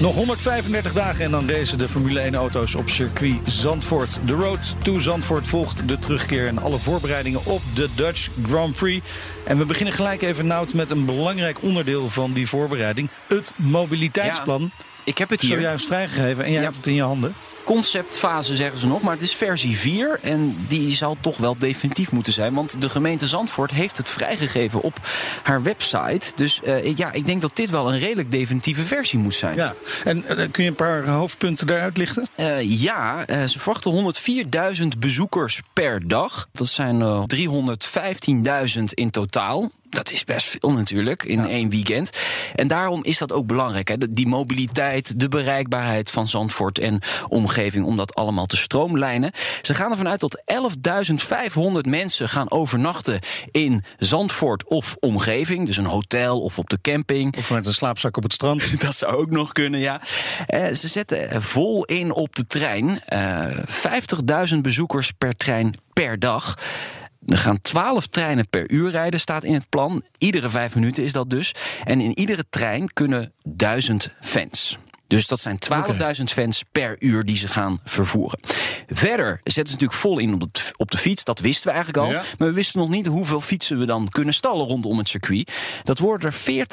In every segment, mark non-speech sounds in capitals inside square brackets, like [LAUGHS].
Nog 135 dagen en dan racen de Formule 1-auto's op circuit Zandvoort. De Road to Zandvoort volgt de terugkeer en alle voorbereidingen op de Dutch Grand Prix. En we beginnen gelijk even, Nout, met een belangrijk onderdeel van die voorbereiding. Het mobiliteitsplan. Ik heb het hier. Zojuist vrijgegeven en jij Ja. hebt het in je handen. Conceptfase zeggen ze nog, maar het is versie 4. En die zal toch wel definitief moeten zijn. Want de gemeente Zandvoort heeft het vrijgegeven op haar website. Dus eh, ja, ik denk dat dit wel een redelijk definitieve versie moet zijn. Ja, en eh, kun je een paar hoofdpunten daaruit lichten? Eh, ja, eh, ze verwachten 104.000 bezoekers per dag. Dat zijn eh, 315.000 in totaal. Dat is best veel natuurlijk in één weekend. En daarom is dat ook belangrijk. Hè? Die mobiliteit, de bereikbaarheid van Zandvoort en omgeving... om dat allemaal te stroomlijnen. Ze gaan ervan uit dat 11.500 mensen gaan overnachten in Zandvoort of omgeving. Dus een hotel of op de camping. Of met een slaapzak op het strand? [LAUGHS] Dat zou ook nog kunnen, ja. Eh, ze zetten vol in op de trein. Eh 50.000 bezoekers per trein per dag. Er gaan 12 treinen per uur rijden, staat in het plan. Iedere vijf minuten is dat dus. En in iedere trein kunnen 1000 fans. Dus dat zijn 12.000 fans per uur die ze gaan vervoeren. Verder zetten ze natuurlijk vol in op de, op de fiets. Dat wisten we eigenlijk al. Ja. Maar we wisten nog niet hoeveel fietsen we dan kunnen stallen rondom het circuit. Dat worden er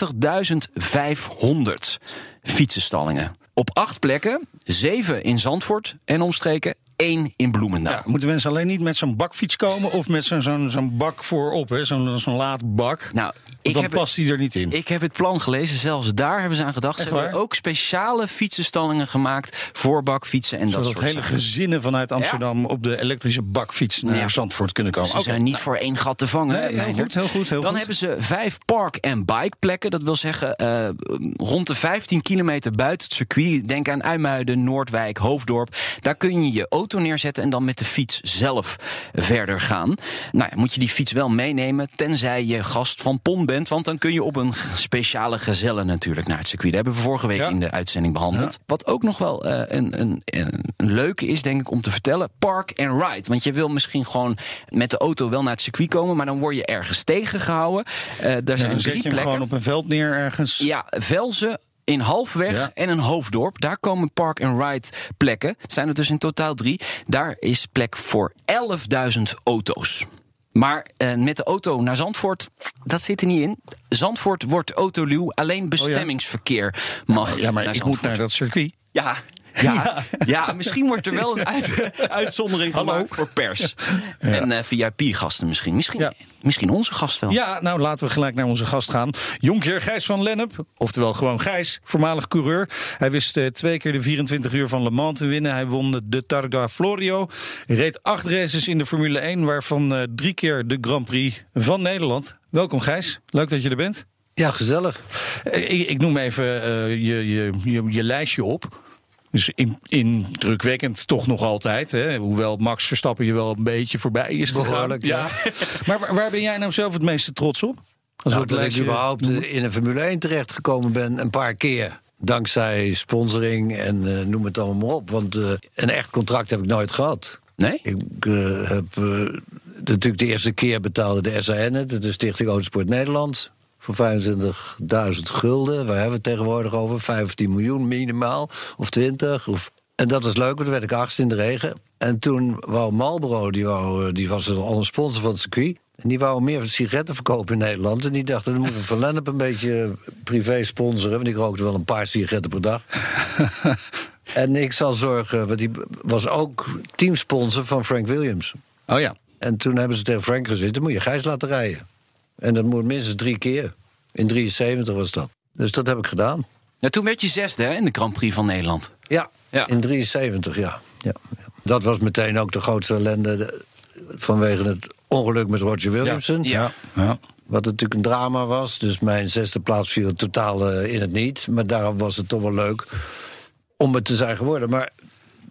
40.500 fietsenstallingen. Op acht plekken, zeven in Zandvoort en omstreken, één in Bloemendaal. Ja, moeten mensen alleen niet met zo'n bakfiets komen of met zo'n zo'n zo'n bak voorop, zo'n zo'n laadbak? Nou, ik dan past die er niet in. ik heb het plan gelezen, zelfs daar hebben ze aan gedacht. Echt ze hebben waar? ook speciale fietsenstallingen gemaakt voor bakfietsen en dat Zodat soort hele zaken. gezinnen vanuit Amsterdam op de elektrische bakfiets naar Ja. Zandvoort kunnen komen. Ze zijn niet voor één gat te vangen. Nee, heel goed, heel goed, heel Dan goed. hebben ze vijf park- en bikeplekken. Dat wil zeggen eh, rond de 15 kilometer buiten het circuit. Denk aan Uimuiden, Noordwijk, Hoofddorp. Daar kun je je auto neerzetten en dan met de fiets zelf verder gaan. Nou ja, moet je die fiets wel meenemen, tenzij je gast van PON bent. Want dan kun je op een speciale gezelle natuurlijk naar het circuit. Dat hebben we vorige week Ja. in de uitzending behandeld. Wat ook nog wel eh, een, een, een leuke is, denk ik, om te vertellen. Park and ride. Want je wil misschien gewoon met de auto wel naar het circuit komen. Maar dan word je ergens tegengehouden. Eh daar Ja, zijn dan zet drie je hem plekken. gewoon op een veld neer ergens. Ja, Velzen. In Halfweg Ja. en een Hoofddorp. Daar komen park and ride plekken. Zijn er dus in totaal drie. Daar is plek voor 11.000 auto's. Maar eh, met de auto naar Zandvoort, dat zit er niet in. Zandvoort wordt autoluw. Alleen bestemmingsverkeer mag Oh Ja, maar naar ik Zandvoort. moet naar dat circuit. Ja. Ja, ja, misschien wordt er wel een uit- uitzondering Hallo? gemaakt voor pers. En eh, VIP-gasten misschien. Misschien, Ja. misschien onze gast wel. Ja, nou laten we gelijk naar onze gast gaan. Jonkheer Gijs van Lennep, oftewel gewoon Gijs, voormalig coureur. Hij wist eh, twee keer de 24 uur van Le Mans te winnen. Hij won de Targa Florio. Reed acht races in de Formule 1, waarvan eh, drie keer de Grand Prix van Nederland. Welkom Gijs, leuk dat je er bent. Ja, gezellig. Ik, ik noem even eh, je, je, je, je lijstje op. Dus in, indrukwekkend toch nog altijd. Hè? Hoewel Max Verstappen je wel een beetje voorbij is gegaan. Behoorlijk, ja. [LAUGHS] maar waar, waar ben jij nou zelf het meeste trots op? Als Nou, dat ik überhaupt noemen. in een Formule 1 terechtgekomen ben, een paar keer. Dankzij sponsoring en eh, noem het allemaal maar op. Want eh, een echt contract heb ik nooit gehad. Nee? Ik eh, heb eh, natuurlijk de eerste keer betaalde de SAN het, de Stichting Autosport Nederland. Voor 25.000 gulden. Waar hebben we het tegenwoordig over? 15 miljoen minimaal. Of 20. Of... En dat was leuk, want toen werd ik achtste in de regen. En toen wou Marlboro, die, wou, eh, die was al een sponsor van het circuit. En die wou meer sigaretten verkopen in Nederland. En die dachten, dan moeten we Van Lennep een beetje privé sponsoren. Want ik rookte wel een paar sigaretten per dag. [LAUGHS] en ik zal zorgen, want die was ook teamsponsor van Frank Williams. Oh ja. En toen hebben ze tegen Frank gezegd, dan moet je Gijs laten rijden. En dat moet minstens drie keer. In 73 was dat. Dus dat heb ik gedaan. Ja, toen werd je zesde hè, in de Grand Prix van Nederland. Ja, Ja. in 73, ja. ja. Dat was meteen ook de grootste ellende de- vanwege het ongeluk met Roger Williamson. Ja. ja. Wat natuurlijk een drama was. Dus mijn zesde plaats viel totaal eh, in het niet. Maar daarom was het toch wel leuk om het te zijn geworden. Maar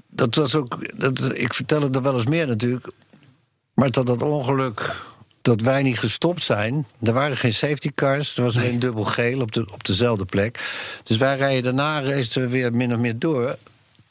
dat was ook. Dat, ik vertel het er wel eens meer natuurlijk. Maar dat dat ongeluk, dat wij niet gestopt zijn. Er waren geen safety cars, er was alleen dubbel geel op, de, op dezelfde plek. Dus wij rijden daarna racen we weer min of meer door.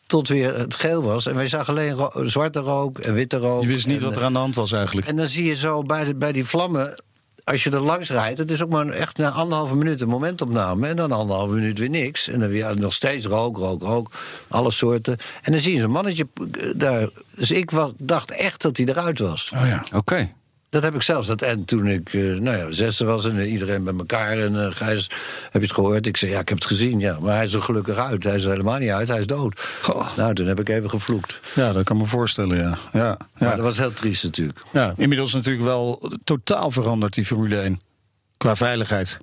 Tot weer het geel was. En wij zagen alleen ro- zwarte rook en witte rook. Je wist niet en, wat er aan de hand was eigenlijk. En dan zie je zo bij, de, bij die vlammen. Als je er langs rijdt, het is ook maar echt na anderhalve minuut een momentopname. En dan anderhalve minuut weer niks. En dan weer nog steeds rook, rook, rook. Alle soorten. En dan zie je zo'n mannetje eh, daar. Dus ik was, dacht echt dat hij eruit was. Oh ja. Oké. Dat heb ik zelfs. Dat, en toen ik eh, nou ja, zesde was en iedereen bij elkaar. En eh, Gijs, heb je het gehoord? Ik zei, ja, ik heb het gezien. Ja. Maar hij is er gelukkig uit. Hij is er helemaal niet uit. Hij is dood. Goh. Nou, toen heb ik even gevloekt. ja, dat kan me voorstellen, ja. ja, Maar ja. dat was heel triest natuurlijk. ja. Inmiddels natuurlijk wel totaal veranderd, die Formule 1. Qua veiligheid.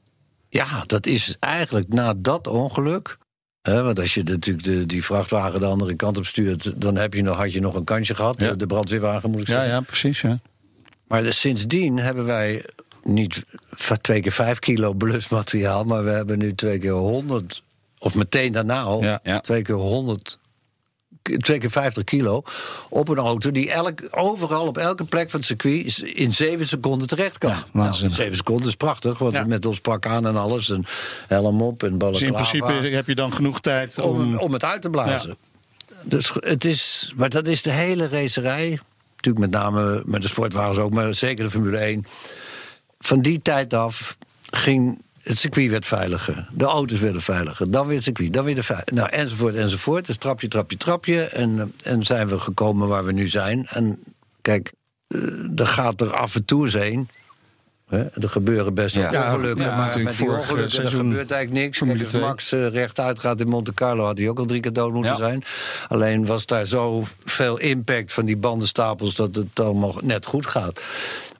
Ja, dat is eigenlijk na dat ongeluk. Want als je natuurlijk de, die vrachtwagen de andere kant op stuurt, dan heb je nog, had je nog een kansje gehad. Ja. De brandweerwagen moet ik Ja, zeggen. ja, precies. Ja. Maar dus sindsdien hebben wij niet twee keer vijf kilo blusmateriaal, maar we hebben nu twee keer 100, of meteen daarna al, Ja. Ja. twee keer 100. k- Twee keer 50 kilo op een auto die elk, overal op elke plek van het circuit in zeven seconden terecht kan. Ja, nou, zeven seconden is prachtig, want met ons pak aan en alles, en helm op en Dus ballen in principe heb je dan genoeg tijd om, om... om het uit te blazen. Dus het is, maar dat is de hele racerij. Natuurlijk met name met de sportwagens ook, maar zeker de Formule 1. Van die tijd af ging het circuit werd veiliger. De auto's werden veiliger. Dan weer het circuit, dan weer de veilig. Nou, enzovoort, enzovoort. Dus trapje, trapje, trapje. En, en zijn we gekomen waar we nu zijn. En kijk, eh, er gaat er af en toe eens Er gebeuren best wel Ja. ongelukken, Ja, maar met die ongelukken eh, er seizoen gebeurt eigenlijk niks. Kijk, als 2. Max eh, rechtuit gaat in Monte Carlo, had hij ook al drie keer dood moeten Ja. zijn. Alleen was daar zo veel impact van die bandenstapels dat het allemaal net goed gaat.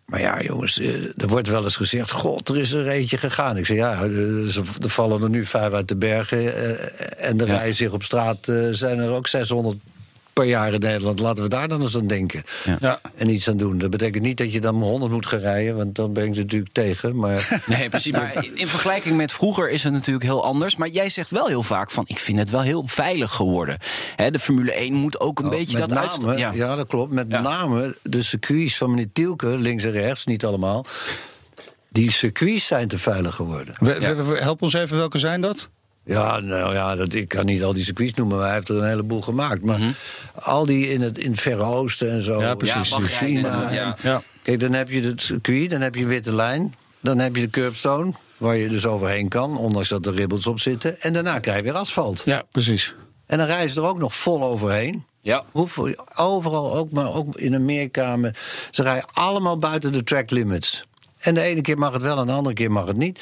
Maar ja, jongens, eh, er wordt wel eens gezegd: God, er is er eentje gegaan. Ik zeg ja, ze- er vallen er nu vijf uit de bergen. En er Ja. rijden zich op straat, zijn er ook 600 per jaar in Nederland. Laten we daar dan eens aan denken. Ja. En iets aan doen. Dat betekent niet dat je dan 100 moet gaan rijden, want dan ben ik natuurlijk tegen. Maar [LAUGHS] Nee, precies. Maar in- [LAUGHS] in vergelijking met vroeger is het natuurlijk heel anders. Maar jij zegt wel heel vaak van, ik vind het wel heel veilig geworden. Hè, de Formule 1 moet ook een beetje Oh, met dat name, uitstappen. ja. Ja. dat klopt. Met Ja. name de circuits van meneer Tielke, links en rechts, niet allemaal. Die circuits zijn te veilig geworden. We- we- we- Help ons even, welke zijn dat? Ja, nou ja, dat, ik kan niet al die circuits noemen, maar hij heeft er een heleboel gemaakt. Maar al die in het, in het Verre Oosten en zo. Ja, precies. Ja, China. en- ja. Kijk, dan heb je het circuit, dan heb je een witte lijn. Dan heb je de curbstone, waar je dus overheen kan, ondanks dat er ribbels op zitten. En daarna krijg je weer asfalt. Ja, precies. En dan rijden ze er ook nog vol overheen. Ja. Hoeveel, overal, ook, maar ook in Amerika. me- Ze rijden allemaal buiten de track limits. En de ene keer mag het wel en de andere keer mag het niet.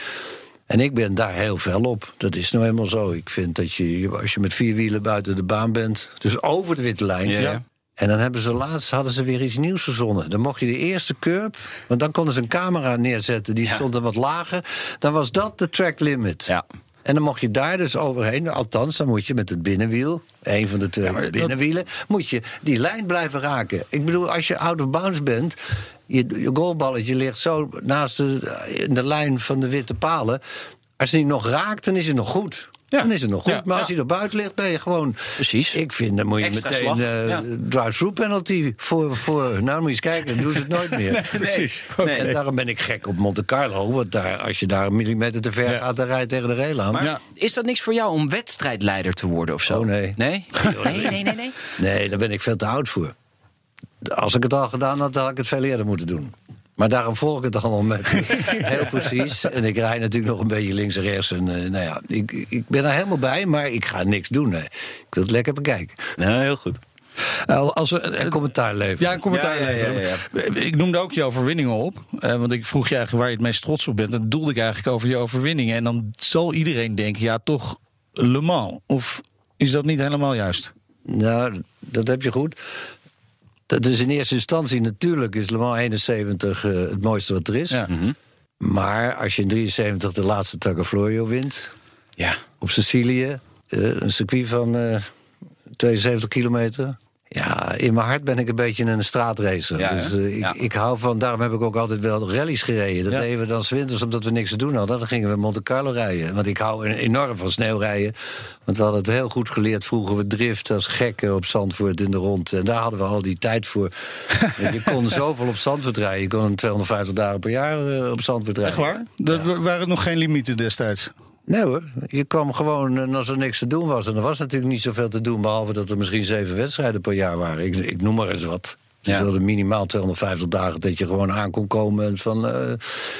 En ik ben daar heel fel op. Dat is nou helemaal zo. Ik vind dat je, als je met vier wielen buiten de baan bent... dus over de witte lijn... Ja, ja. En dan hebben ze laatst hadden ze weer iets nieuws verzonnen. Dan mocht je de eerste curb, want dan konden ze een camera neerzetten... die stond er wat lager. Dan was dat de track limit. Ja. En dan mocht je daar dus overheen. Althans, dan moet je met het binnenwiel, een van de twee dat- binnenwielen, moet je die lijn blijven raken. Ik bedoel, als je out of bounds bent, je, je goalballetje ligt zo naast de, in de lijn van de witte palen. Als hij nog raakt, dan is het nog goed. Ja. Dan is het nog goed. Ja. Maar als hij er buiten ligt, ben je gewoon. Precies. Ik vind, dan moet je Extra meteen ja. drive-through penalty voor, voor. Nou, dan moet je eens kijken, dan doen ze het nooit meer. [LAUGHS] precies. Nee. En daarom ben ik gek op Monte Carlo. Want daar, als je daar een millimeter te ver Ja. gaat, dan rij je tegen de rail aan. Maar Ja. is dat niks voor jou om wedstrijdleider te worden of zo? Oh, nee. Nee? [LAUGHS] Nee, nee, nee, nee. Nee, daar ben ik veel te oud voor. Als ik het al gedaan had, had ik het veel eerder moeten doen. Maar daarom volg ik het allemaal met [LAUGHS] heel precies. En ik rij natuurlijk nog een beetje links en rechts. En, eh, nou ja, ik, ik ben daar helemaal bij, maar ik ga niks doen. Ik wil het lekker bekijken. Nou, heel goed. Nou, Als we, En commentaar leveren. Ja, een commentaar Ja, ja, ja, leveren. Ik noemde ook je overwinningen op. eh, want ik vroeg je eigenlijk waar je het meest trots op bent. En dat doelde ik eigenlijk over je overwinningen. En dan zal iedereen denken, ja, toch Le Mans. Of is dat niet helemaal juist? Nou, dat heb je goed. Dat is in eerste instantie natuurlijk is Le Mans 71 eh, het mooiste wat er is. Ja. Maar als je in 73 de laatste Targa Florio wint... Ja. op Sicilië, eh, een circuit van eh 72 kilometer... Ja, in mijn hart ben ik een beetje een straatracer. Ja, dus eh, ik, Ja. ik hou van, daarom heb ik ook altijd wel rallies gereden. Dat Ja. deden we dan 's winters omdat we niks te doen hadden. Dan gingen we Monte Carlo rijden. Want ik hou enorm van sneeuwrijden. Want we hadden het heel goed geleerd. Vroeger we driften als gekken op Zandvoort in de rond. En daar hadden we al die tijd voor. [LAUGHS] Je kon zoveel op Zandvoort rijden. Je kon 250 dagen per jaar eh, op Zandvoort rijden. Echt waar? Er waren nog geen limieten destijds. Nee hoor, je kwam gewoon en als er niks te doen was. En er was natuurlijk niet zoveel te doen, behalve dat er misschien zeven wedstrijden per jaar waren. Ik, ik noem maar eens wat. Dus Ja. we hadden minimaal 250 dagen dat je gewoon aan kon komen. En, van, eh, en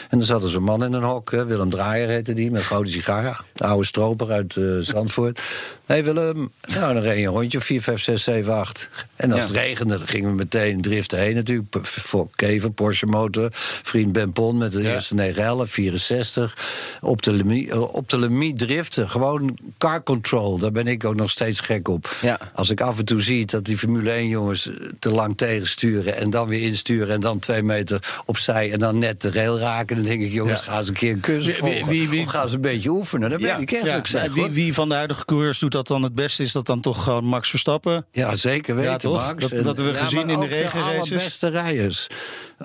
dan zat er zo'n man in een hok, hè, Willem Draaier heette die, met een grote sigaar. Oude stroper uit eh, Zandvoort. Hé hey Willem, nou dan reed je een rondje, 4, 5, 6, 7, 8. En als Ja. het regende, dan gingen we meteen driften heen natuurlijk. Voor Kever, Porsche motor, vriend Ben Pon met de Ja. eerste 911, 64. Op de, limiet, eh, op de driften, gewoon car control. Daar ben ik ook nog steeds gek op. Ja. Als ik af en toe zie dat die Formule 1 jongens eh, te lang tegensturen... en dan weer insturen en dan twee meter opzij... en dan net de rail raken, dan denk ik... jongens, gaan ze een keer een cursus Wie- volgen. wie- wie- Of gaan ze een beetje oefenen. Dan ben ik zeg, wie, wie van de huidige coureurs doet dat dan het beste? Is dat dan toch gewoon Max Verstappen? Ja, zeker weten, Ja, toch? Max. Dat- dat hebben we ja, gezien in de ook regenraces. De allerbeste rijders.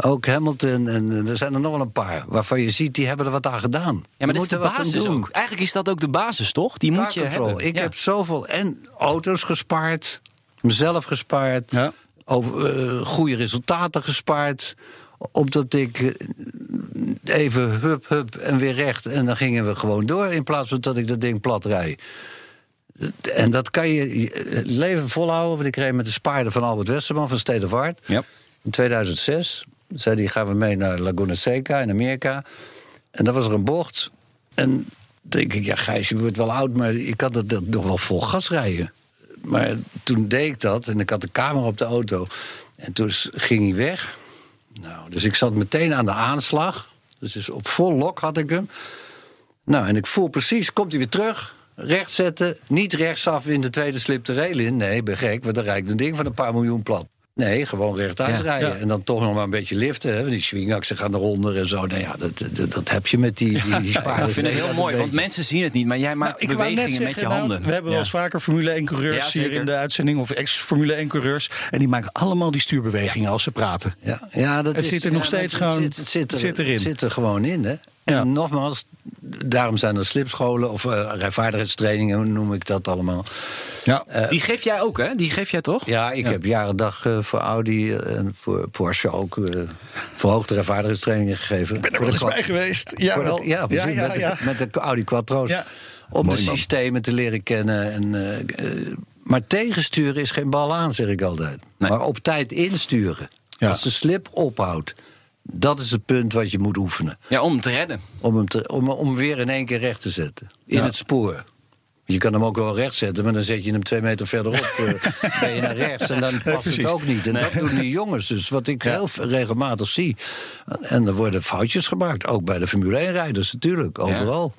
Ook Hamilton en eh, er zijn er nog wel een paar... waarvan je ziet, die hebben er wat aan gedaan. Ja, maar dat is de basis ook. Eigenlijk is dat ook de basis, toch? Die moet je control. hebben. Ik Ja. heb zoveel en auto's gespaard, mezelf gespaard, Ja. over, eh, goede resultaten gespaard. Omdat ik eh, even hup, hup en weer recht. En dan gingen we gewoon door. In plaats van dat ik dat ding plat rijd. En dat kan je het leven volhouden. Want ik reed met de spaarder van Albert Westerman van State of Art. Ja. In 2006 zei hij, gaan we mee naar Laguna Seca in Amerika. En dan was er een bocht. En denk ik, ja Gijs, je wordt wel oud... maar ik kan dat, nog wel vol gas rijden. Maar toen deed ik dat en ik had de camera op de auto. En toen ging hij weg. Nou, dus ik zat meteen aan de aanslag. Dus, dus op vol lok had ik hem. Nou, en ik voel precies, komt hij weer terug. Recht zetten, niet rechtsaf in de tweede slip de rail in. Nee, ben gek, want dan rijdt een ding van een paar miljoen plat. Nee, gewoon rechtuit Ja, rijden. ja. En dan toch nog maar een beetje liften. Hè? want Die swingachsen gaan eronder en zo. Nou ja, dat, dat, dat heb je met die, die, die spaarders. Ik vind het heel mooi, want mensen zien het niet, maar jij maakt Nou, net bewegingen met je nou, handen. we hebben wel Ja. eens vaker Formule 1 coureurs Ja, hier zeker. in de uitzending, of ex-Formule 1 coureurs. En die maken allemaal die stuurbewegingen als ze praten. Ja, ja, dat Het is, zit er nog ja, steeds het gewoon- Zit, het zit, er, het zit erin. het zit er gewoon in, hè? Ja. En nogmaals, daarom zijn er slipscholen of eh rijvaardigheidstrainingen, hoe noem ik dat allemaal. Ja. Die geef jij ook, hè? Die geef jij toch? Ja, ik heb jaren dag eh, voor Audi eh, en voor Porsche ook eh, verhoogde rijvaardigheidstrainingen gegeven. Ik ben er wel eens bij geweest. Ja, de- wel. ja, precies, ja, met, de, met de Audi Quattro's. Ja. Om Mooi de man. systemen te leren kennen. En, eh, eh, maar tegensturen is geen bal aan, zeg ik altijd. Nee. Maar op tijd insturen. Ja. Als de slip ophoudt. Dat is het punt wat je moet oefenen. Ja, om te redden. Om hem, te, om, om weer in één keer recht te zetten. In Ja. het spoor. Je kan hem ook wel recht zetten, maar dan zet je hem twee meter verderop. eh, [LAUGHS] ben je naar rechts en dan past het ook niet. En dat doen die jongens dus, wat ik heel regelmatig zie. En er worden foutjes gemaakt, ook bij de Formule 1-rijders natuurlijk, overal.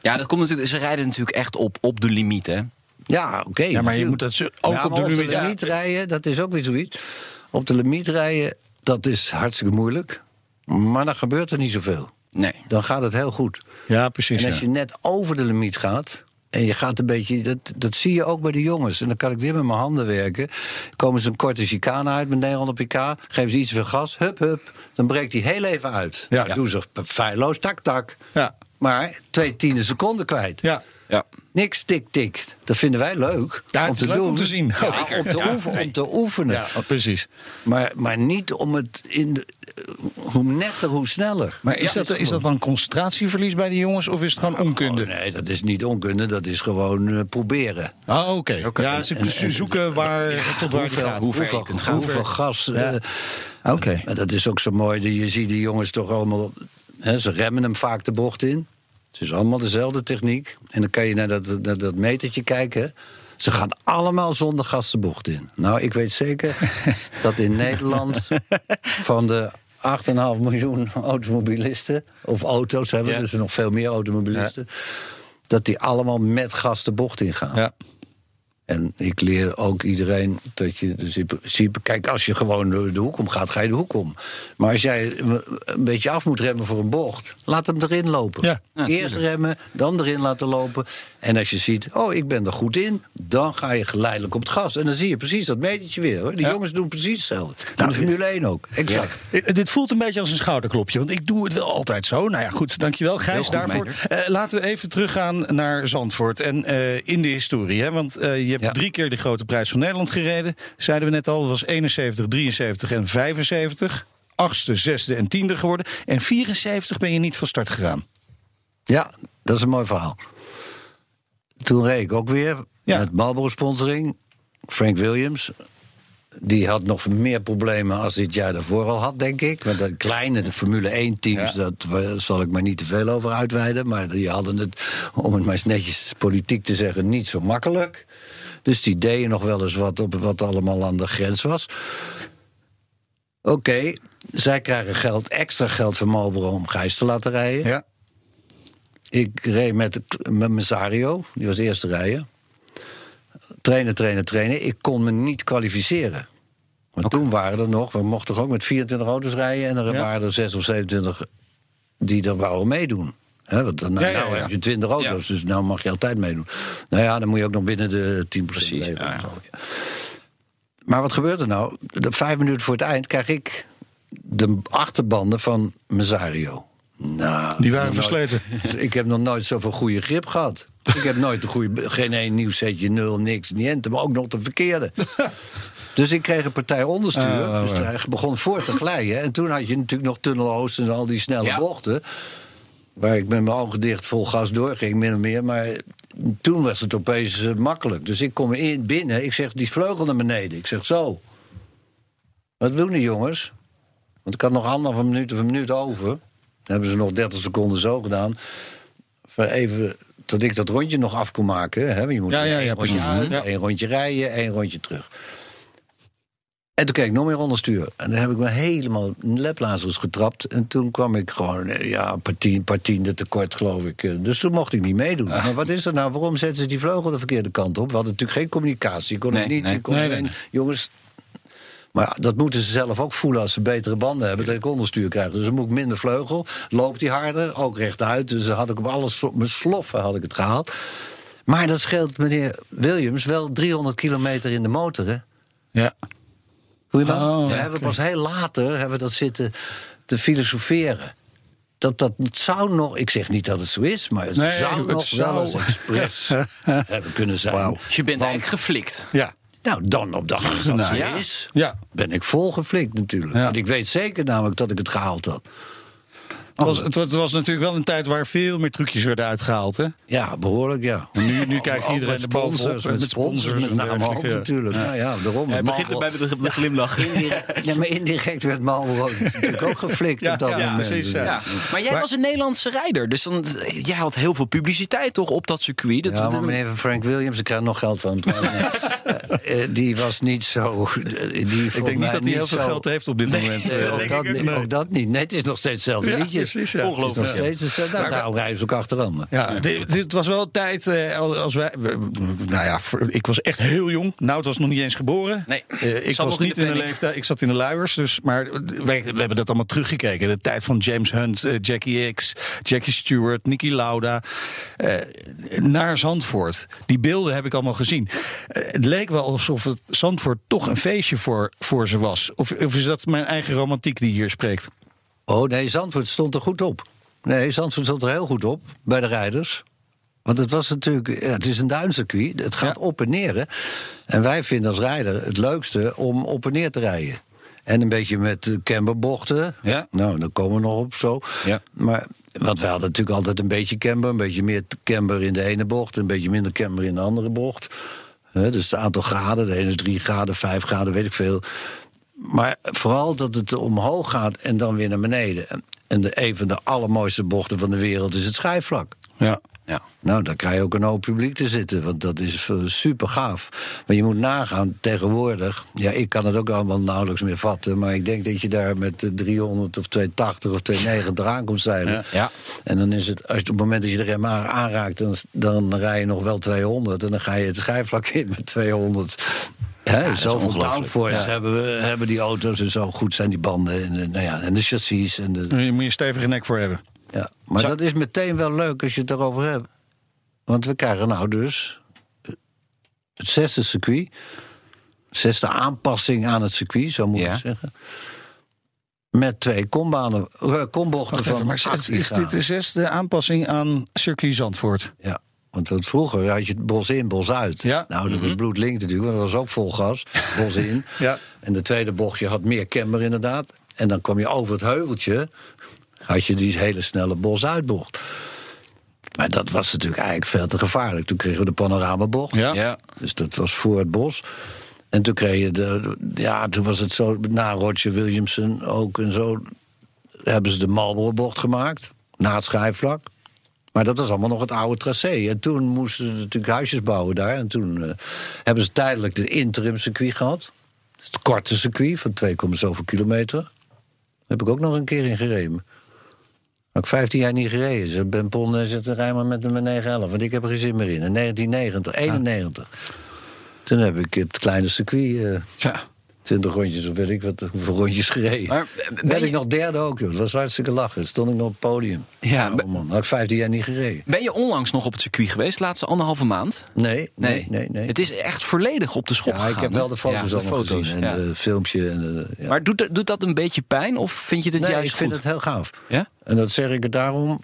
Ja, dat komt natuurlijk, ze rijden natuurlijk echt op, op de limiet, hè? Ja, oké. Ja, maar je moet dat ook Ja, op de de limiet- ja. limiet rijden, dat is ook weer zoiets. Op de limiet rijden, dat is hartstikke moeilijk. Maar dan gebeurt er niet zoveel. Nee. Dan gaat het heel goed. Ja, precies. En als ja. je net over de limiet gaat. En je gaat een beetje, dat, dat zie je ook bij de jongens. En dan kan ik weer met mijn handen werken. Komen ze een korte chicane uit met 900 pk. Geven ze iets veel gas. Hup, hup. Dan breekt die heel even uit. Ja. Doen ze feilloos, tak, tak. Ja. Maar twee tiende seconden kwijt. Ja. Ja. Niks tik, tik. Dat vinden wij leuk. Ja, om te leuk doen. om te zien. Ja, om, te Ja, oefenen, nee. om te oefenen. Ja, precies. Maar, maar niet om het in de, hoe netter, hoe sneller. Maar is, dat, is dat dan concentratieverlies bij die jongens of is het gewoon onkunde? Oh, nee, dat is niet onkunde, dat is gewoon eh, proberen. Ah, oké. Ja, ze En- en- zoeken waar, tot waar die hoeveel, gaat. hoeveel, kunt gaan. hoeveel gas. Ja. eh, Oké. maar dat is ook zo mooi. Je ziet die jongens toch allemaal. Hè, ze remmen hem vaak de bocht in. Het is allemaal dezelfde techniek. En dan kan je naar dat, naar dat metertje kijken. Ze gaan allemaal zonder gas de bocht in. Nou, ik weet zeker [LAUGHS] dat in Nederland van de 8,5 miljoen automobilisten, of auto's hebben, Ja. dus nog veel meer automobilisten, dat die allemaal met gas de bocht ingaan. Ja. En ik leer ook iedereen dat je dus in principe... Kijk, als je gewoon de, de hoek om gaat, ga je de hoek om. Maar als jij een beetje af moet remmen voor een bocht... laat hem erin lopen. Ja. Ja, Eerst remmen, dan erin laten lopen. En als je ziet, oh, ik ben er goed in... dan ga je geleidelijk op het gas. En dan zie je precies dat metertje weer. Hoor. Die Ja. jongens doen precies hetzelfde. In de Formule 1 ook, exact. Eh, Dit voelt een beetje als een schouderklopje, want ik doe het wel altijd zo. Nou ja, goed, dankjewel Gijs goed, daarvoor. Eh, laten we even teruggaan naar Zandvoort en eh, in de historie. Hè? Want eh, je hebt Ja. drie keer de grote prijs van Nederland gereden. Zeiden we net al, dat was 71, 73 en 75. Achtste, zesde en tiende geworden. En 74 ben je niet van start gegaan. Ja, dat is een mooi verhaal. Toen reed ik ook weer Ja. met Marlboro sponsoring. Frank Williams. Die had nog meer problemen als dit jaar daarvoor al had, denk ik. Want de kleine, de Formule 1 teams, Ja. dat wa- zal ik maar niet te veel over uitweiden. Maar die hadden het, om het maar eens netjes politiek te zeggen, niet zo makkelijk. Dus die deden nog wel eens wat op wat allemaal aan de grens was. Oké, zij krijgen geld, extra geld van Marlboro om Gijs te laten rijden. Ja. Ik reed met, met Mesario, die was eerste rijden. Trainen, trainen, trainen. Ik kon me niet kwalificeren. Maar toen waren er nog, we mochten toch ook met 24 auto's rijden... en er Ja. waren er 6 of 27 die er wouden meedoen. Hè, want dan, Ja, ja, nou heb je 20 auto's, dus nou mag je altijd meedoen. Nou ja, dan moet je ook nog binnen de 10% Precies. Maar wat gebeurt er nou? De vijf minuten voor het eind krijg ik de achterbanden van Mesario. Nou, Die waren nooit- versleten. [LAUGHS] ik heb nog nooit zoveel goede grip gehad. [LAUGHS] Ik heb nooit een goede, geen één nieuw setje, nul, niks, niente, maar ook nog de verkeerde. [LAUGHS] Dus ik kreeg een partij onderstuur. Ah, dus hij begon voor te glijden. En toen had je natuurlijk nog Tunneloost en al die snelle Ja. bochten. Waar ik met mijn ogen dicht vol gas doorging, min of meer. Maar toen was het opeens eh, makkelijk. Dus ik kom in, binnen. Ik zeg, die vleugel naar beneden. Ik zeg, zo. Wat doen die jongens? Want ik had nog anderhalve minuut of een minuut over. Dan hebben ze nog 30 seconden zo gedaan. Even dat ik dat rondje nog af kon maken. Hè? Je moet Ja, ja, één ja, rondje één rondje rijden, één rondje terug. En toen keek ik nog meer onderstuur. En dan heb ik me helemaal in leplazers getrapt. En toen kwam ik gewoon, eh, ja, een paar tien- paar tiende tekort, geloof ik. Eh, Dus toen mocht ik niet meedoen. Ah. Maar wat is er nou? Waarom zetten ze die vleugel de verkeerde kant op? We hadden natuurlijk geen communicatie. Ik kon het niet. nee. kon nee, Jongens, maar ja, dat moeten ze zelf ook voelen als ze betere banden hebben. Dat ik onderstuur krijg. Dus dan moet ik minder vleugel. Loopt die harder, ook rechtuit. Dus dan had ik op alles, op mijn sloffen had ik het gehaald. Maar dat scheelt meneer Williams wel 300 kilometer in de motor, hè? Ja. Goeiedag. Oh, we hebben pas heel later hebben we dat zitten te filosoferen. Dat dat het zou nog, ik zeg niet dat het zo is, maar het Nee, zou het nog zou. wel eens expres [LAUGHS] hebben kunnen zijn. Dus je bent Want- eigenlijk geflikt. Ja. Nou, dan op dag dat Nou, is, Ja. ben ik vol geflikt natuurlijk. Ja. Want ik weet zeker namelijk dat ik het gehaald had. Het was, het, was, het was natuurlijk wel een tijd waar veel meer trucjes werden uitgehaald. Hè? Ja, behoorlijk, ja. Nu, nu kijkt Ook iedereen met er sponsors, en met sponsors, met name ook ja. natuurlijk. Nou ja, daarom. Hij het begint erbij met de, de glimlach. Indirect, ja, maar indirect werd Marlboro [LAUGHS] natuurlijk ook geflikt Ja, op dat ja, moment. precies, ja. Ja. Maar jij Maar- was een Nederlandse rijder, dus dan, jij had heel veel publiciteit toch op dat circuit. Dat, Ja, maar meneer van Frank Williams, ik krijg nog geld van hem. [LAUGHS] Eh, eh, die was niet zo. Die Ik denk niet dat hij heel veel geld heeft op dit moment. Nee, eh, ook, dat, niet, ook dat niet. Nee, het is nog steeds hetzelfde Ja, liedje. Precies, ja. Nog Ongelooflijk. steeds. Nou, daarom rijden ze ook achteraan. Ja, dit, dit was wel een tijd eh, als wij. we- Nou ja, ik was echt heel jong. Nout was nog niet eens geboren. Nee, Eh, ik zat was nog in niet de in de leeftijd. Ik zat in de luiers. Dus, maar wij, we hebben dat allemaal teruggekeken. De tijd van James Hunt, eh, Jackie X, Jackie Stewart, Nicky Lauda. eh, naar Zandvoort. Die beelden heb ik allemaal gezien. Het leek wel alsof het Zandvoort toch een feestje voor, voor ze was. Of, of is dat mijn eigen romantiek die hier spreekt? Oh nee, Zandvoort stond er goed op. Nee, Zandvoort stond er heel goed op bij de rijders. Want het was natuurlijk, ja, het is een duincircuit. Het gaat Ja. op en neer. Hè. En wij vinden als rijder het leukste om op en neer te rijden. En een beetje met camberbochten. Ja. Nou, daar komen we nog op zo. Ja. Maar, want wij hadden natuurlijk altijd een beetje camber. Een beetje meer camber in de ene bocht. Een beetje minder camber in de andere bocht. Dus het aantal graden. De ene is drie graden, vijf graden, weet ik veel. Maar vooral dat het omhoog gaat en dan weer naar beneden. En de, een van de allermooiste bochten van de wereld is het schijfvlak. Ja. Ja. Nou, daar krijg je ook een hoop publiek te zitten, want dat is eh, super gaaf. Maar je moet nagaan, tegenwoordig... Ja, ik kan het ook allemaal nauwelijks meer vatten... maar ik denk dat je daar met eh, 300 of 280 of 290 aankomt zeilen. Ja. Ja. En dan is het, als je, op het moment dat je de rem aan- aanraakt... Dan, dan rij je nog wel 200 en dan ga je het schijfvlak in met 200... Hè, is zoveel downforce hebben, we, hebben die auto's en zo goed zijn die banden en, de- nou ja, en de chassis. En de, Daar moet je een stevige nek voor hebben. ja. Maar dat is meteen wel leuk als je het erover hebt. Want we krijgen nou dus eh, het zesde circuit. Zesde aanpassing aan het circuit, zo moet ik Ja. zeggen. Met twee kombanen, eh, kombochten Wacht van even, maar is, 18 is dit de zesde aanpassing aan circuit Zandvoort? Ja, want wat vroeger had je het bos in, bos uit. Ja. Nou, dat was bloedlink natuurlijk, want dat was ook vol gas. Bos in. [LAUGHS] Ja. En de tweede bochtje had meer camber inderdaad. En dan kwam je over het heuveltje, had je die hele snelle bos uitbocht. Maar dat was natuurlijk eigenlijk veel te gevaarlijk. Toen kregen we de panoramabocht. Ja. Ja. Dus dat was voor het bos. En toen kreeg je de. Ja, toen was het zo. Na Roger Williamson ook en zo. Hebben ze de Marlboro-bocht gemaakt. Na het schijfvlak. Maar dat was allemaal nog het oude tracé. En toen moesten ze natuurlijk huisjes bouwen daar. En toen eh, hebben ze tijdelijk de interim circuit gehad. Is het korte circuit van 2, zoveel kilometer. Daar heb ik ook nog een keer in gereden. Had ik 15 jaar niet gereden. Ze Ben Pon zit er rij maar met een 911. Want ik heb er geen zin meer in. In 1990, 91. Toen heb ik het kleine circuit... eh, Ja. 20 rondjes of weet ik wat, hoeveel rondjes gereden. Maar, eh, ben je- ik nog derde ook, joh. Dat was hartstikke lachen. Stond ik nog op het podium. Ja, be- man. Had ik 15 jaar niet gereden. Ben je onlangs nog op het circuit geweest, de laatste anderhalve maand? Nee, nee, nee. nee. Het is echt volledig op de schop ja, gegaan. ik heb wel de foto's ja, allemaal gezien. En de filmpje. En de, ja. Maar doet, dat- doet dat een beetje pijn of vind je het nee, juist ik vind goed? het heel gaaf. Ja? En dat zeg ik er daarom.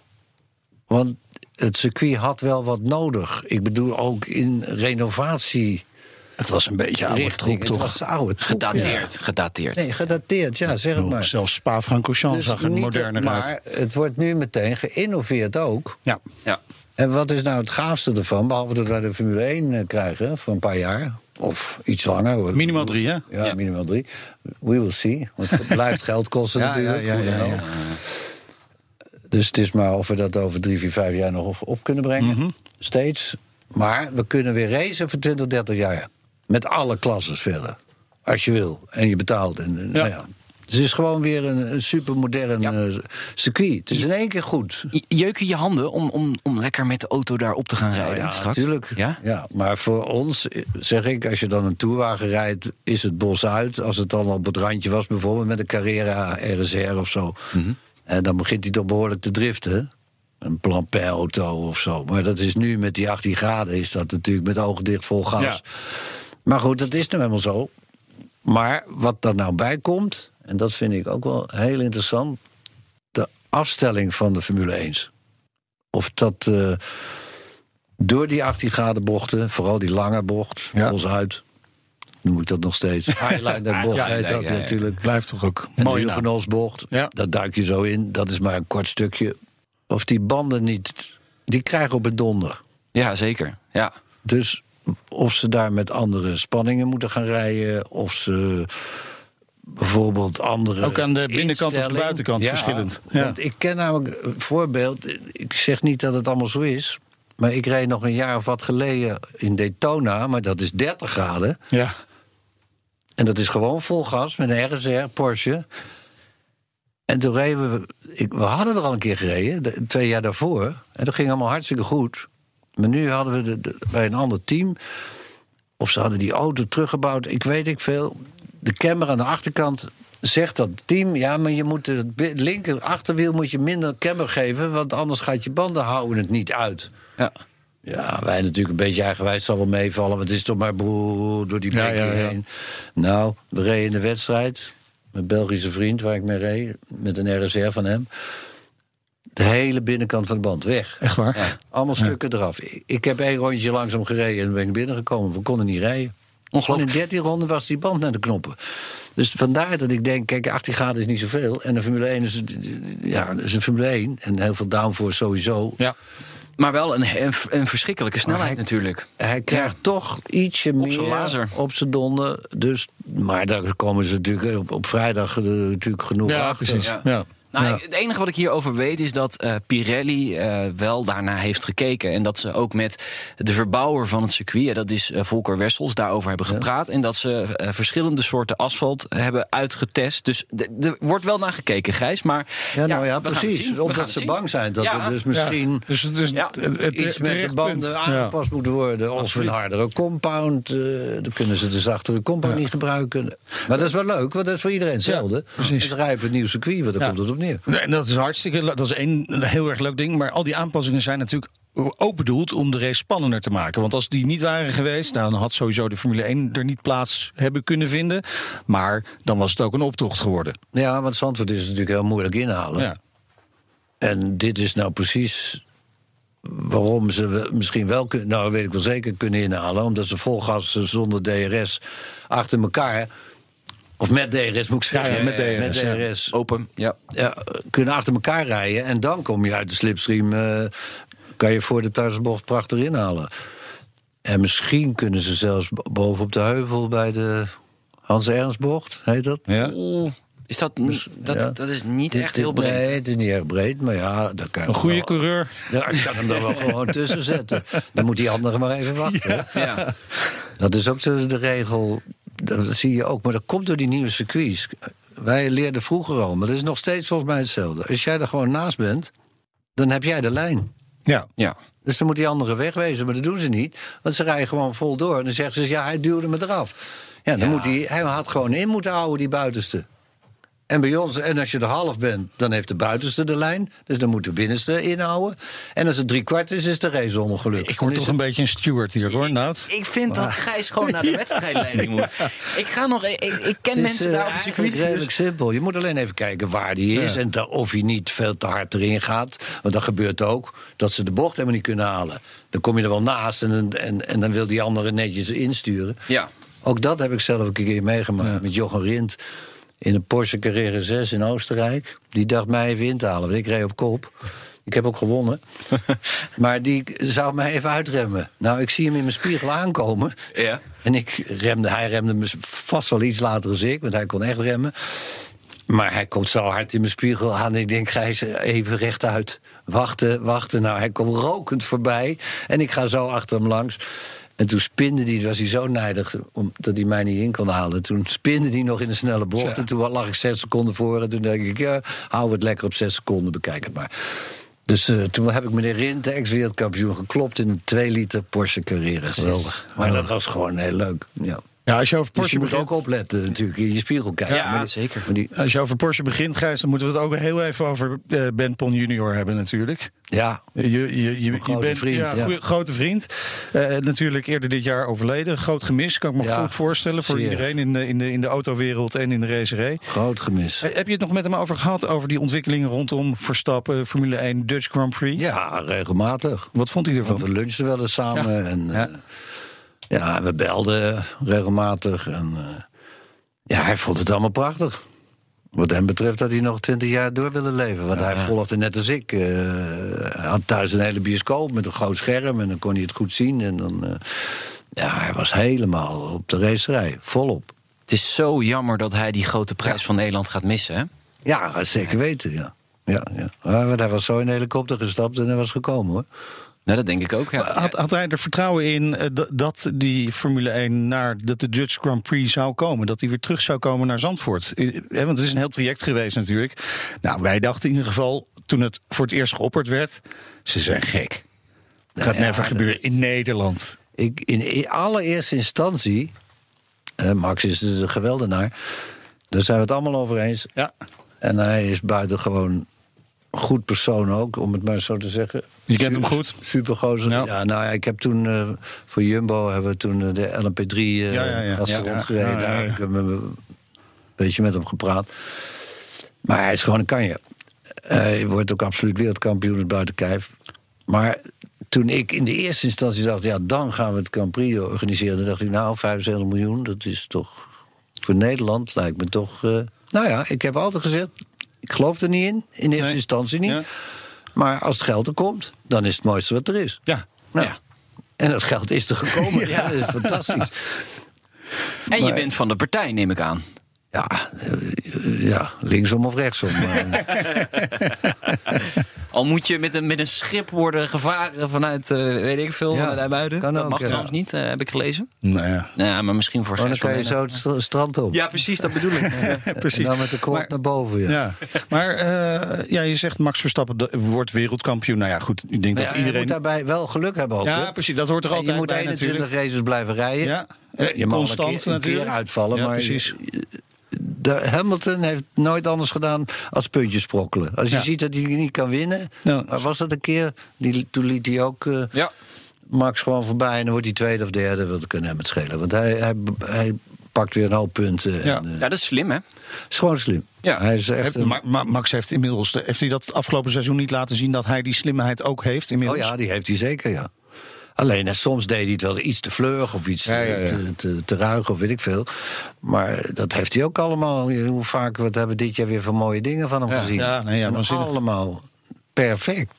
Want het circuit had wel wat nodig. Ik bedoel ook in renovatie. Het was een beetje oude troep, richting. Het toch? was oude troep, ja. Gedateerd, gedateerd. Nee, gedateerd, ja, zeg het maar. Zelfs Spa-Francorchamps Dus zag er niet- moderner uit. maar het wordt nu meteen geïnnoveerd ook. Ja. Ja. En wat is nou het gaafste ervan? Behalve dat wij de Formule 1 eh, krijgen voor een paar jaar. Of iets langer. hoor. Minimaal drie, hè? Ja, Ja. minimaal drie. We will see. Want het blijft geld kosten [LAUGHS] Ja, natuurlijk. ja, ja, ja. Dus het is maar of we dat over drie, vier, vijf jaar nog op, op kunnen brengen. Mhm. Steeds. Maar we kunnen weer racen voor 20, 30 jaar. Met alle klasses verder. Als je wil. En je betaalt. En, nou ja. Dus het is gewoon weer een, een supermodern Ja. eh, circuit. Het is in één keer goed. Je- Jeuken je handen om, om, om lekker met de auto daar op te gaan rijden Ja, straks? natuurlijk. Ja? Ja, maar voor ons, eh, zeg ik, als je dan een tourwagen rijdt, is het bos uit. Als het dan op het randje was, bijvoorbeeld met een Carrera RSR of zo. Mhm. En dan begint hij toch behoorlijk te driften. Een Plan-auto of zo. Maar dat is nu met die 18 graden, is dat natuurlijk met ogen dicht vol gas. Ja. Maar goed, dat is nou helemaal zo. Maar wat er nou bij komt, en dat vind ik ook wel heel interessant... de afstelling van de Formule 1. Of dat eh, door die 18 graden bochten, vooral die lange bocht, Ja. ons uit... noem ik dat nog steeds. [LAUGHS] Highliner bocht Ja, heet dat ja, natuurlijk. Blijft toch ook En mooi de Ja. daar duik je zo in. Dat is maar een kort stukje. Of die banden niet... Die krijgen op een donder. Ja, zeker. Ja. Dus of ze daar met andere spanningen moeten gaan rijden... of ze bijvoorbeeld andere Ook aan de binnenkant of de buitenkant Ja, verschillend. Ja. Want ik ken namelijk een voorbeeld... ik zeg niet dat het allemaal zo is... maar ik reed nog een jaar of wat geleden in Daytona... maar dat is 30 graden... Ja. En dat is gewoon vol gas met een RSR, Porsche. En toen reden we... Ik, we hadden er al een keer gereden, de- twee jaar daarvoor. En dat ging allemaal hartstikke goed. Maar nu hadden we de, de- bij een ander team... of ze hadden die auto teruggebouwd, ik weet ik veel. De camera aan de achterkant zegt dat team... ja, maar je moet het linker achterwiel moet je minder camber geven... want anders gaat je banden houden het niet uit. ja. Ja, wij natuurlijk een beetje eigenwijs zal wel meevallen. Want het is toch maar broer door die Ja, bekken ja, ja. heen. Nou, we reden de wedstrijd. Mijn Belgische vriend waar ik mee reed. Met een RSR van hem. De hele binnenkant van de band weg. Echt waar? Allemaal stukken eraf. Ik- heb één rondje langzaam gereden en ben ik binnengekomen. We konden niet rijden. Ongelooflijk. in 13 ronden was die band naar de knoppen. Dus vandaar dat ik denk, kijk, 18 graden is niet zoveel. En de Formule 1 is, ja, is een Formule 1. En heel veel downforce sowieso. Ja. Maar wel een, een, een verschrikkelijke snelheid hij- natuurlijk. Hij krijgt toch ietsje Op meer laser. op zijn donder. Dus, maar daar komen ze natuurlijk op, op vrijdag eh, natuurlijk genoeg Ja, achter. precies. Ja. Ja. Nou, Ja. Het enige wat ik hierover weet is dat eh, Pirelli eh, wel daarna heeft gekeken. En dat ze ook met de verbouwer van het circuit, dat is eh, Volker Wessels, daarover hebben gepraat. En dat ze eh, verschillende soorten asfalt hebben uitgetest. Dus er wordt wel naar gekeken, Gijs. Maar Ja, nou ja, precies. Omdat ze bang zijn dat Ja. er dus misschien Ja, dus, dus Ja. het, het, iets met de banden Ja. aangepast moet worden. Of een hardere compound. dan kunnen ze de zachtere compound niet gebruiken. Maar dat is wel leuk, want dat is voor iedereen hetzelfde. precies. Het rijpen een nieuw circuit, want Ja. komt het op neer. Nee, dat is hartstikke. Dat is één heel erg leuk ding. Maar al die aanpassingen zijn natuurlijk ook bedoeld om de race spannender te maken. Want als die niet waren geweest, dan had sowieso de Formule 1 er niet plaats hebben kunnen vinden. Maar dan was het ook een optocht geworden. Ja, want Zandvoort is natuurlijk heel moeilijk inhalen. Ja. En dit is nou precies waarom ze misschien wel kunnen, nou weet ik wel zeker, kunnen inhalen. Omdat ze vol gas zonder DRS achter elkaar. Of met DRS moet ik zeggen. ja, met DRS. Met DRS Open, ja. ja, kunnen achter elkaar rijden. En dan kom je uit de slipstream. eh, kan je voor de thuisbocht prachtig inhalen. En misschien kunnen ze zelfs bo- boven op de heuvel bij de Hans Ernstbocht, heet dat? Ja. Is dat, dat, ja. dat is niet Dit- echt heel breed. Nee, het is niet erg breed, maar ja, daar kan je Een goede wel- coureur. Ja, ik kan hem er wel [LAUGHS] gewoon tussen zetten. Dan moet die andere maar even wachten. Ja. Dat is ook de, de regel. Dat zie je ook. Maar dat komt door die nieuwe circuits. Wij leerden vroeger al, maar dat is nog steeds volgens mij hetzelfde. Als jij er gewoon naast bent, dan heb jij de lijn. Ja. ja. Dus dan moet die andere wegwezen, maar dat doen ze niet. Want ze rijden gewoon vol door. En dan zeggen ze, ja, hij duwde me eraf. Ja, dan Ja. Moet hij, hij had gewoon in moeten houden, die buitenste. En bij ons, en als je er half bent, dan heeft de buitenste de lijn. Dus dan moet de binnenste inhouden. En als het drie kwart is, is de race ongeluk. Ik word toch een beetje een steward hier hoor, Nout. Ik vind dat Gijs gewoon naar de [LAUGHS] wedstrijdleiding moet. Ik ga nog. Ik, ik ken Het is, mensen eh, daar op het circuit. redelijk simpel. Je moet alleen even kijken waar die is. Ja. En of hij niet veel te hard erin gaat. Want dat gebeurt ook. Dat ze de bocht helemaal niet kunnen halen. Dan kom je er wel naast. En, dan- en, en dan wil die andere netjes insturen. Ja. Ook dat heb ik zelf een keer meegemaakt. Met Jochen Rindt. In een Porsche Carrera 6 in Oostenrijk. Die dacht mij even in te halen. Want ik reed op kop. Ik heb ook gewonnen. [LAUGHS] maar die zou mij even uitremmen. Nou, ik zie hem in mijn spiegel aankomen. Ja. En ik remde, hij remde me vast wel iets later als ik, want hij kon echt remmen. Maar hij komt zo hard in mijn spiegel aan. Ik denk, Gijs, even rechtuit. Wachten, wachten. Nou, hij komt rokend voorbij. En ik ga zo achter hem langs. En toen spinde hij, was hij zo nijdig omdat hij mij niet in kon halen. Toen spinde hij nog in een snelle bocht. En toen lag ik zes seconden voor. En toen denk ik, ja, hou het lekker op zes seconden, bekijk het maar. Dus eh, toen heb ik meneer Rint, de ex-wereldkampioen, geklopt in een 2 liter Porsche Carrera. Geweldig. Maar dat was gewoon heel leuk. Ja. Ja, als je over Dus je moet ook opletten natuurlijk, in je spiegel kijken. Ja, Maar zeker. maar die, als je over Porsche begint, Gijs, dan moeten we het ook heel even over eh, Ben Pon junior hebben natuurlijk. ja, Je, je, je, je grote bent vriend, ja, ja. goeie- grote vriend. Eh, natuurlijk eerder dit jaar overleden. Groot gemis, kan ik me Ja, goed voorstellen voor zeer. iedereen in de, in, de, in de autowereld en in de racerij. groot gemis. Eh, Heb je het nog met hem over gehad, over die ontwikkelingen rondom Verstappen, Formule 1, Dutch Grand Prix? Ja, regelmatig. Wat vond hij Want ervan? we lunchten wel eens samen. Ja. En, Ja. eh, we belden regelmatig. En, eh, ja, hij vond het allemaal prachtig. Wat hem betreft had hij nog twintig jaar door willen leven. Want hij volgde net als ik. eh, hij had thuis een hele bioscoop met een groot scherm. En dan kon hij het goed zien. En dan, eh, ja, hij was helemaal op de racerij. Volop. Het is zo jammer dat hij die grote prijs van Nederland gaat missen. Hè? Ja, zeker weten, ja. Ja, ja. Maar hij was zo in de helikopter gestapt en hij was gekomen, hoor. Nou, dat denk ik ook. Ja. Had, had hij er vertrouwen in eh, dat die Formule 1 naar dat de Dutch Grand Prix zou komen? Dat hij weer terug zou komen naar Zandvoort? Eh, want het is een heel traject geweest natuurlijk. Nou, wij dachten in ieder geval, toen het voor het eerst geopperd werd... ze zijn gek. Het gaat ja, never dat- gebeuren in Nederland. Ik, in, in allereerste instantie, eh, Max is dus een geweldenaar, daar zijn we het allemaal over eens. Ja. En hij is buitengewoon goed persoon ook, om het maar zo te zeggen. Je kent hem goed? Supergozer. Ja. Ja. nou ja, ik heb toen eh, voor Jumbo hebben we toen eh, de LMP3 eh Ja, ja, ja. als Ja, rondgereden. Ik heb een beetje met hem gepraat. Maar hij is gewoon een kanje. Hij wordt ook absoluut wereldkampioen het buiten kijf. Maar toen ik in de eerste instantie dacht, ja, dan gaan we het Grand Prix organiseren. Dan dacht ik, nou, 75 miljoen, dat is toch voor Nederland lijkt me toch. nou ja, ik heb altijd gezegd, ik geloof er niet in, in eerste Nee. instantie niet. Ja. Maar als het geld er komt, dan is het mooiste wat er is. Ja. Nou, Ja. En dat geld is er gekomen. [LAUGHS] ja. dat is fantastisch. En je bent van de partij, neem ik aan. Ja, eh, Ja, linksom of rechtsom. [LAUGHS] Al moet je met een, met een schip worden gevaren vanuit, eh, weet ik veel, Ja, vanuit IJmuiden. kan Dat ook, mag ja. trouwens niet, eh, heb ik gelezen. Nou ja, Nou ja, maar misschien voor Oh, dan kan je zo het st- strand op. Ja, precies, dat bedoel ik. [LAUGHS] precies. En dan met de kort naar boven. Ja. Ja, maar eh, ja, je zegt Max Verstappen wordt wereldkampioen. Nou ja, goed, ik denk dat ja, Je iedereen... moet daarbij wel geluk hebben ook. Ja, precies, dat hoort er En altijd je moet bij 21 natuurlijk. races blijven rijden. Ja, je mag constant een keer, een keer natuurlijk. uitvallen, Ja, maar precies. De Hamilton heeft nooit anders gedaan als puntjes sprokkelen. Als je Ja. ziet dat hij niet kan winnen, Ja. maar was dat een keer? Die, toen liet hij ook eh, Ja, Max gewoon voorbij en dan wordt hij tweede of derde. Dat kan hem het schelen, want hij, hij, hij pakt weer een hoop punten. Ja. En, eh, ja, dat is slim, hè? is gewoon slim. Ja. Hij is echt een- Max heeft inmiddels, heeft hij dat afgelopen seizoen niet laten zien dat hij die slimheid ook heeft Oh inmiddels? ja, die heeft hij zeker, ja. Alleen hè, soms deed hij het wel iets te vleurig of iets Ja, ja, ja. Te, te, te ruig of weet ik veel. Maar dat heeft hij ook allemaal. Hoe vaak wat hebben we dit jaar weer van mooie dingen van hem Ja, gezien? ja, nee, ja, allemaal perfect.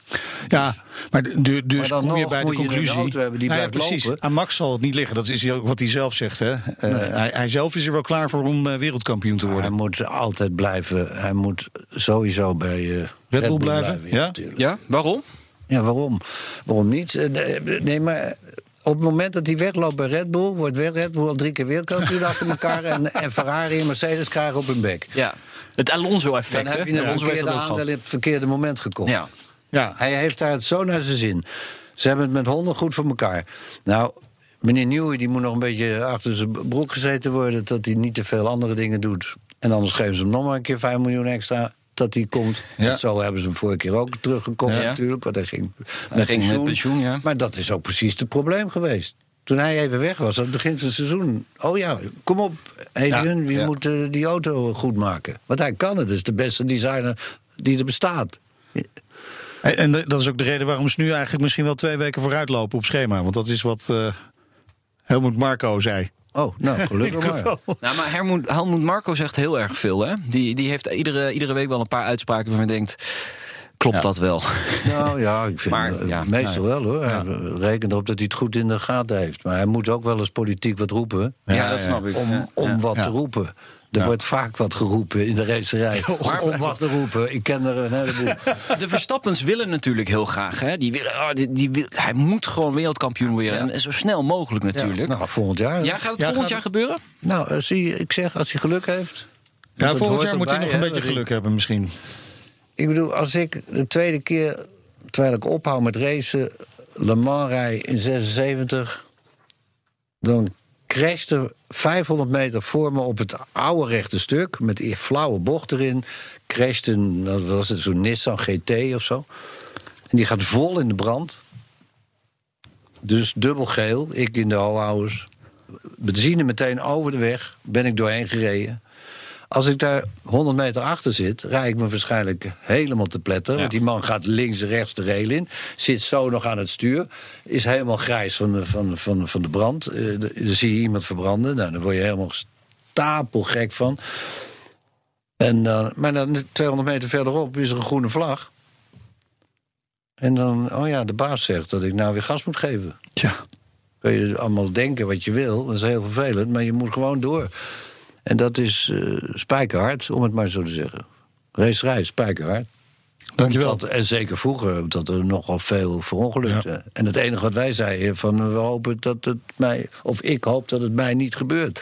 Ja, maar de- de- dus Maar dan kom je nog bij de je conclusie. auto hebben die Nou ja, blijft precies. lopen. Aan Max zal het niet liggen. Dat is ook wat hij zelf zegt. Hè? Eh, hij, hij zelf is er wel klaar voor om eh, wereldkampioen te Hij worden. moet altijd blijven. Hij moet sowieso bij eh, Red Bull blijven, ja? natuurlijk. Ja, waarom? Ja, waarom? Waarom niet? Eh, nee, maar op het moment dat hij wegloopt bij Red Bull, wordt Red Bull al drie keer wereldkampioen achter elkaar. En, [LAUGHS] en Ferrari en Mercedes krijgen op hun bek. Ja, het Alonso-effect, Dan heb je een verkeerde aandeel in het verkeerde moment gekocht. Ja. Ja, Hij heeft daar het zo naar zijn zin. Ze hebben het met honden goed voor elkaar. Nou, meneer Newey die moet nog een beetje achter zijn broek gezeten worden... dat hij niet te veel andere dingen doet. En anders geven ze hem nog maar een keer 5 miljoen extra... dat hij komt. Ja. Zo hebben ze hem vorige keer ook teruggekocht Ja. natuurlijk. Want hij ging Hij met ging met pensioen, ja. Maar dat is ook precies het probleem geweest. Toen hij even weg was, aan het begin van het seizoen. Oh ja, kom op, Adrian, je Ja. moet eh, die auto goed maken. Want hij kan het, is de beste designer die er bestaat. en, dat is ook de reden waarom ze nu eigenlijk misschien wel twee weken vooruit lopen op schema. Want dat is wat eh Helmut Marco zei. Oh, nou, [LAUGHS] gelukkig maar. Nou, maar Helmoet, Helmoet Marco zegt heel erg veel, hè? Die, die heeft iedere, iedere week wel een paar uitspraken waarvan je denkt... Klopt Ja. dat wel? Nou ja, ik vind [LAUGHS] Maar, eh, ja, meestal wel hoor. Hij rekent erop dat hij het goed in de gaten heeft. Maar hij moet ook wel eens politiek wat roepen. Ja, dat snap ik. Om, Ja. om Ja. wat Ja. te roepen. Er Ja. wordt vaak wat geroepen in de racerij. [LAUGHS] Maar om wat te roepen, ik ken er een heleboel. [LAUGHS] De Verstappens willen natuurlijk heel graag, hè? Die willen, oh, die, die wil, hij moet gewoon wereldkampioen worden. En zo snel mogelijk natuurlijk. Ja, Nou, volgend jaar. gaat het Ja, volgend gaat jaar het- gebeuren? Nou, eh, zie je, ik zeg, als hij geluk heeft. Ja, volgend jaar moet hij nog een beetje geluk hebben misschien. Ik bedoel, als ik de tweede keer, terwijl ik ophoud met racen, Le Mans rij in 76, dan crasht er 500 meter voor me op het oude rechte stuk, met die flauwe bocht erin, crasht een, dat was het zo'n Nissan GT of zo. En die gaat vol in de brand. Dus dubbel geel, ik in de houders. Benzine meteen over de weg, ben ik doorheen gereden. Als ik daar 100 meter achter zit, rijd ik me waarschijnlijk helemaal te pletten. Want die man gaat links en rechts de rail in. Zit zo nog aan het stuur. Is helemaal grijs van de, van, van, van de brand. Eh, dan zie je iemand verbranden. Nou, dan word je helemaal stapelgek van. En, dan maar dan 200 meter verderop is er een groene vlag. En dan, oh ja, de baas zegt dat ik nou weer gas moet geven. Tja. Kun je allemaal denken wat je wil, dat is heel vervelend, maar je moet gewoon door. En dat is eh, spijkerhard, om het maar zo te zeggen. Racerij, spijkerhard. Dankjewel. Omdat- en zeker vroeger, omdat er nogal veel verongelukte. En het enige wat wij zeiden, van we hopen dat het mij, of ik hoop dat het mij niet gebeurt.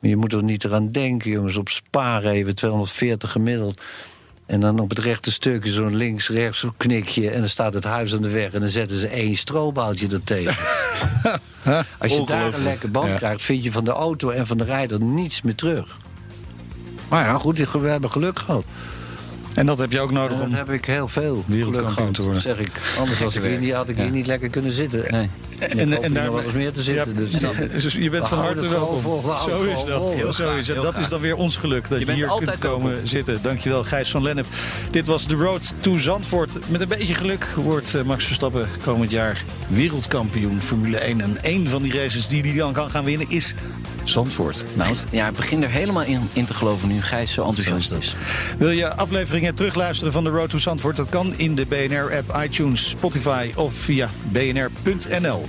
Maar je moet er niet eraan denken, jongens, op sparen even 240 gemiddeld. En dan op het rechte stukje zo'n links-rechts knikje. En dan staat het huis aan de weg. En dan zetten ze één strobaaltje er tegen. [LAUGHS] Als je daar een lekker band Ja. krijgt, vind je van de auto en van de rijder niets meer terug. Maar ja, goed, we hebben geluk gehad. En dat heb je ook nodig om... dan heb ik heel veel wereldkampioen geluk gehad, te worden. zeg ik. Anders was ik hier niet, had ik hier niet lekker kunnen zitten. Nee. En, en, en daar wel eens meer te zitten. Ja, dus, [LAUGHS] dus je bent we van harte welkom. vol, we houden Zo is dat. Zo is Dat is dan weer ons geluk dat je, hier kunt komen welkom. zitten. Dankjewel Gijs van Lennep. Dit was de Road to Zandvoort. Met een beetje geluk wordt eh, Max Verstappen komend jaar wereldkampioen Formule 1. En één van die races die hij dan kan gaan winnen is Zandvoort. Nou, Ja, ik begin er helemaal in, in te geloven nu Gijs zo enthousiast is. Wil je afleveringen terugluisteren van de Road to Zandvoort? Dat kan in de BNR-app, iTunes, Spotify of via bnr.nl.